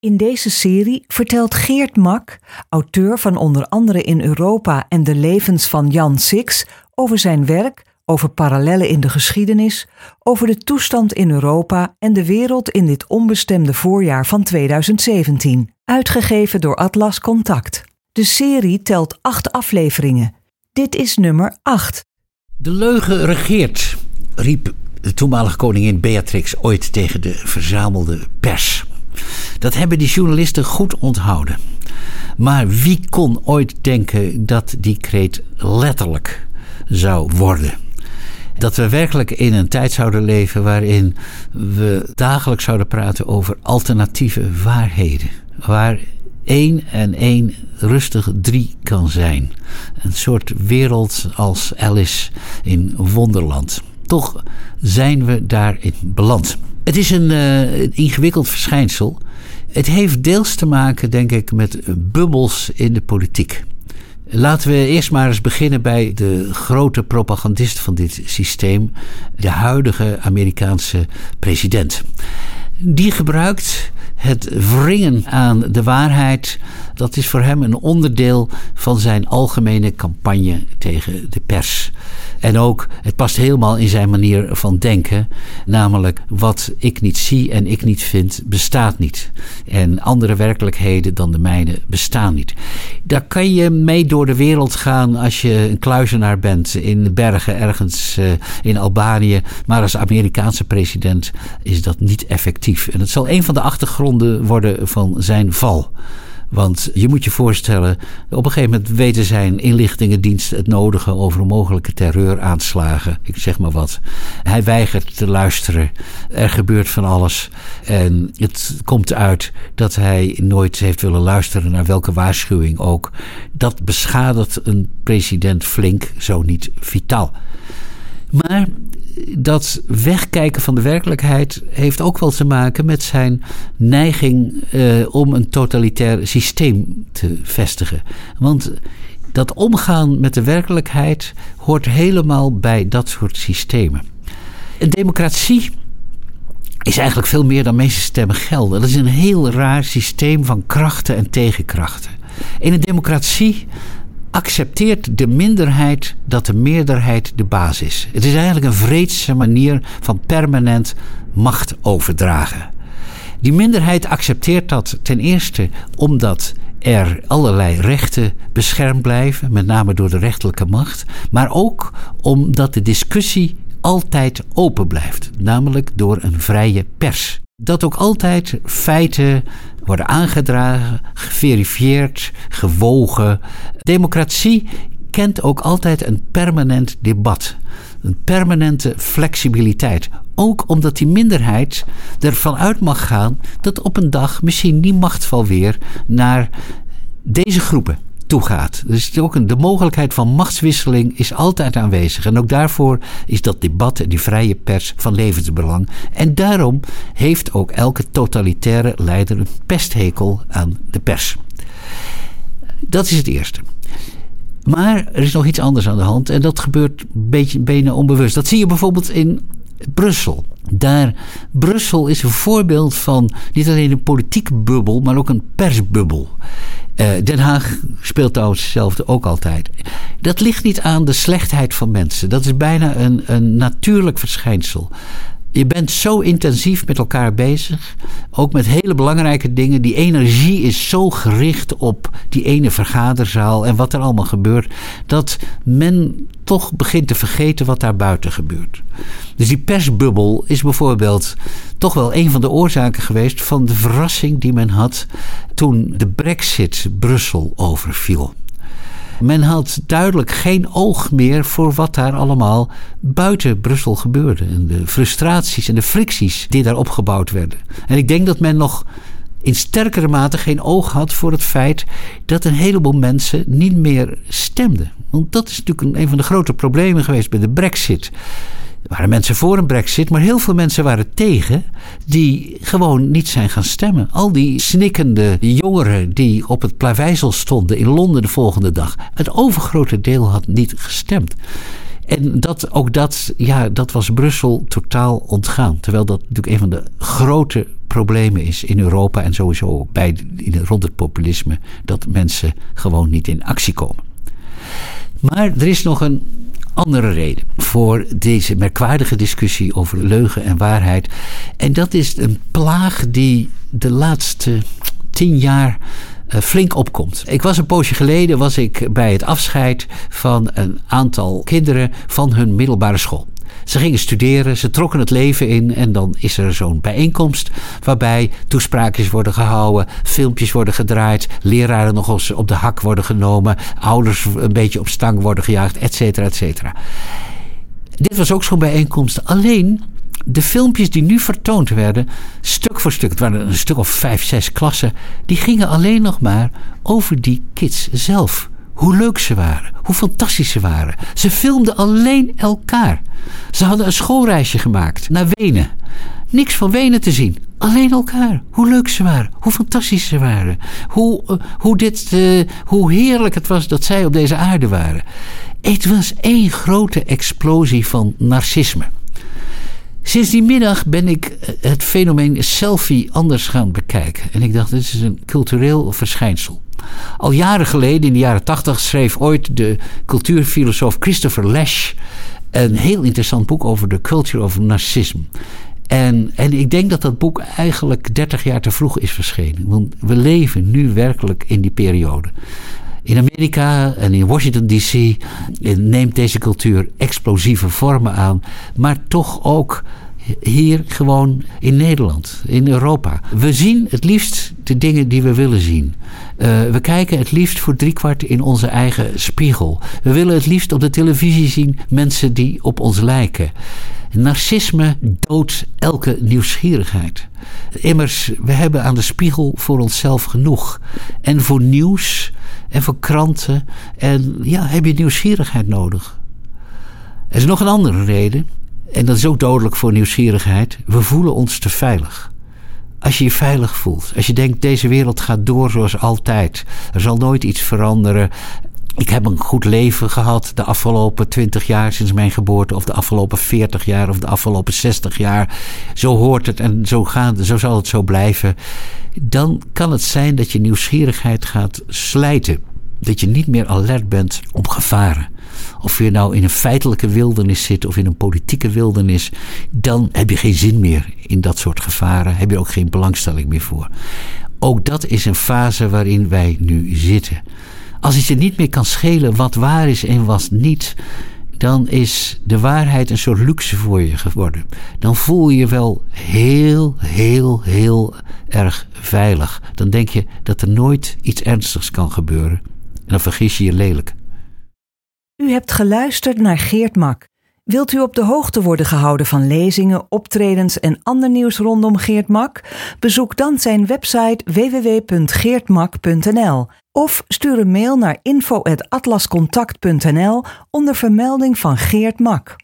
In deze serie vertelt Geert Mak, auteur van onder andere In Europa en de levens van Jan Six, over zijn werk, over parallellen in de geschiedenis, over de toestand in Europa en de wereld in dit onbestemde voorjaar van 2017, uitgegeven door Atlas Contact. De serie telt acht afleveringen. Dit is nummer 8. De leugen regeert, riep de toenmalige koningin Beatrix ooit tegen de verzamelde pers. Dat hebben die journalisten goed onthouden. Maar wie kon ooit denken dat die kreet letterlijk zou worden? Dat we werkelijk in een tijd zouden leven waarin we dagelijks zouden praten over alternatieve waarheden. Waar één en één rustig drie kan zijn. Een soort wereld als Alice in Wonderland. Toch zijn we daarin beland. Het is een, uh, ingewikkeld verschijnsel. Het heeft deels te maken, denk ik, met bubbels in de politiek. Laten we eerst maar eens beginnen bij de grote propagandist van dit systeem, de huidige Amerikaanse president. Die gebruikt het wringen aan de waarheid. Dat is voor hem een onderdeel van zijn algemene campagne tegen de pers. En ook, het past helemaal in zijn manier van denken. Namelijk, wat ik niet zie en ik niet vind, bestaat niet. En andere werkelijkheden dan de mijne bestaan niet. Daar kan je mee door de wereld gaan als je een kluizenaar bent in de bergen ergens uh, in Albanië. Maar als Amerikaanse president is dat niet effectief. En het zal een van de achtergronden worden van zijn val. Want je moet je voorstellen, op een gegeven moment weten zijn inlichtingendienst het nodige over mogelijke terreuraanslagen. Ik zeg maar wat. Hij weigert te luisteren. Er gebeurt van alles. En het komt uit dat hij nooit heeft willen luisteren naar welke waarschuwing ook. Dat beschadigt een president flink, zo niet vitaal. Maar dat wegkijken van de werkelijkheid heeft ook wel te maken met zijn neiging eh, om een totalitair systeem te vestigen. Want dat omgaan met de werkelijkheid hoort helemaal bij dat soort systemen. Een democratie is eigenlijk veel meer dan meeste stemmen gelden. Dat is een heel raar systeem van krachten en tegenkrachten. In een democratie accepteert de minderheid dat de meerderheid de baas is. Het is eigenlijk een vreedse manier van permanent macht overdragen. Die minderheid accepteert dat ten eerste omdat er allerlei rechten beschermd blijven, met name door de rechterlijke macht, maar ook omdat de discussie altijd open blijft, namelijk door een vrije pers. Dat ook altijd feiten worden aangedragen, geverifieerd, gewogen. Democratie kent ook altijd een permanent debat. Een permanente flexibiliteit. Ook omdat die minderheid ervan uit mag gaan dat op een dag misschien die machtval weer naar deze groepen toegaat. Dus ook een, de mogelijkheid van machtswisseling is altijd aanwezig. En ook daarvoor is dat debat en die vrije pers van levensbelang. En daarom heeft ook elke totalitaire leider een pesthekel aan de pers. Dat is het eerste. Maar er is nog iets anders aan de hand en dat gebeurt beetje bijna onbewust. Dat zie je bijvoorbeeld in Brussel. Daar, Brussel is een voorbeeld van niet alleen een politieke bubbel, maar ook een persbubbel. Uh, Den Haag speelt trouwens hetzelfde ook altijd. Dat ligt niet aan de slechtheid van mensen. Dat is bijna een, een natuurlijk verschijnsel. Je bent zo intensief met elkaar bezig. Ook met hele belangrijke dingen. Die energie is zo gericht op die ene vergaderzaal en wat er allemaal gebeurt. Dat men toch begint te vergeten wat daar buiten gebeurt. Dus die persbubbel is bijvoorbeeld toch wel een van de oorzaken geweest van de verrassing die men had toen de Brexit Brussel overviel. Men had duidelijk geen oog meer voor wat daar allemaal buiten Brussel gebeurde. En de frustraties en de fricties die daar opgebouwd werden. En ik denk dat men nog in sterkere mate geen oog had voor het feit dat een heleboel mensen niet meer stemden. Want dat is natuurlijk een, van de grote problemen geweest bij de Brexit. Er waren mensen voor een brexit, maar heel veel mensen waren tegen, die gewoon niet zijn gaan stemmen. Al die snikkende jongeren die op het plaveisel stonden in Londen de volgende dag, het overgrote deel had niet gestemd. En dat, ook dat, ja, dat was Brussel totaal ontgaan. Terwijl dat natuurlijk een van de grote problemen is in Europa en sowieso bij, rond het populisme. Dat mensen gewoon niet in actie komen. Maar er is nog een andere reden voor deze merkwaardige discussie over leugen en waarheid. En dat is een plaag die de laatste tien jaar uh, flink opkomt. Ik was een poosje geleden was ik bij het afscheid van een aantal kinderen van hun middelbare school. Ze gingen studeren, ze trokken het leven in en dan is er zo'n bijeenkomst waarbij toespraakjes worden gehouden, filmpjes worden gedraaid, leraren nog eens op de hak worden genomen, ouders een beetje op stang worden gejaagd, et cetera, et cetera. Dit was ook zo'n bijeenkomst. Alleen de filmpjes die nu vertoond werden, stuk voor stuk, het waren een stuk of vijf, zes klassen, die gingen alleen nog maar over die kids zelf. Hoe leuk ze waren, hoe fantastisch ze waren. Ze filmden alleen elkaar. Ze hadden een schoolreisje gemaakt naar Wenen. Niks van Wenen te zien. Alleen elkaar. Hoe leuk ze waren. Hoe fantastisch ze waren. Hoe, uh, hoe, dit, uh, hoe heerlijk het was dat zij op deze aarde waren. Het was één grote explosie van narcisme. Sinds die middag ben ik eh, het fenomeen selfie anders gaan bekijken. En ik dacht, dit is een cultureel verschijnsel. Al jaren geleden, in de jaren tachtig, schreef ooit de cultuurfilosoof Christopher Lash een heel interessant boek over de culture of narcisme. En, en ik denk dat dat boek eigenlijk 30 jaar te vroeg is verschenen. Want we leven nu werkelijk in die periode. In Amerika en in Washington DC neemt deze cultuur explosieve vormen aan, maar toch ook hier gewoon in Nederland, in Europa. We zien het liefst de dingen die we willen zien. Uh, we kijken het liefst voor driekwart in onze eigen spiegel. We willen het liefst op de televisie zien mensen die op ons lijken. Narcisme doodt elke nieuwsgierigheid. Immers, we hebben aan de spiegel voor onszelf genoeg. En voor nieuws en voor kranten. En ja, heb je nieuwsgierigheid nodig. Er is nog een andere reden. En dat is ook dodelijk voor nieuwsgierigheid. We voelen ons te veilig. Als je je veilig voelt, als je denkt deze wereld gaat door zoals altijd, er zal nooit iets veranderen. Ik heb een goed leven gehad de afgelopen 20 jaar sinds mijn geboorte, of de afgelopen 40 jaar, of de afgelopen 60 jaar. Zo hoort het en zo, gaat, zo zal het zo blijven. Dan kan het zijn dat je nieuwsgierigheid gaat slijten. Dat je niet meer alert bent op gevaren. Of je nou in een feitelijke wildernis zit of in een politieke wildernis, dan heb je geen zin meer in dat soort gevaren. Heb je ook geen belangstelling meer voor. Ook dat is een fase waarin wij nu zitten. Als het je niet meer kan schelen wat waar is en wat niet, dan is de waarheid een soort luxe voor je geworden. Dan voel je je wel heel, heel, heel erg veilig. Dan denk je dat er nooit iets ernstigs kan gebeuren. Dan vergis je je lelijk. U hebt geluisterd naar Geert Mak. Wilt u op de hoogte worden gehouden van lezingen, optredens en ander nieuws rondom Geert Mak? Bezoek dan zijn website www.geertmak.nl of stuur een mail naar info.atlascontact.nl onder vermelding van Geert Mak.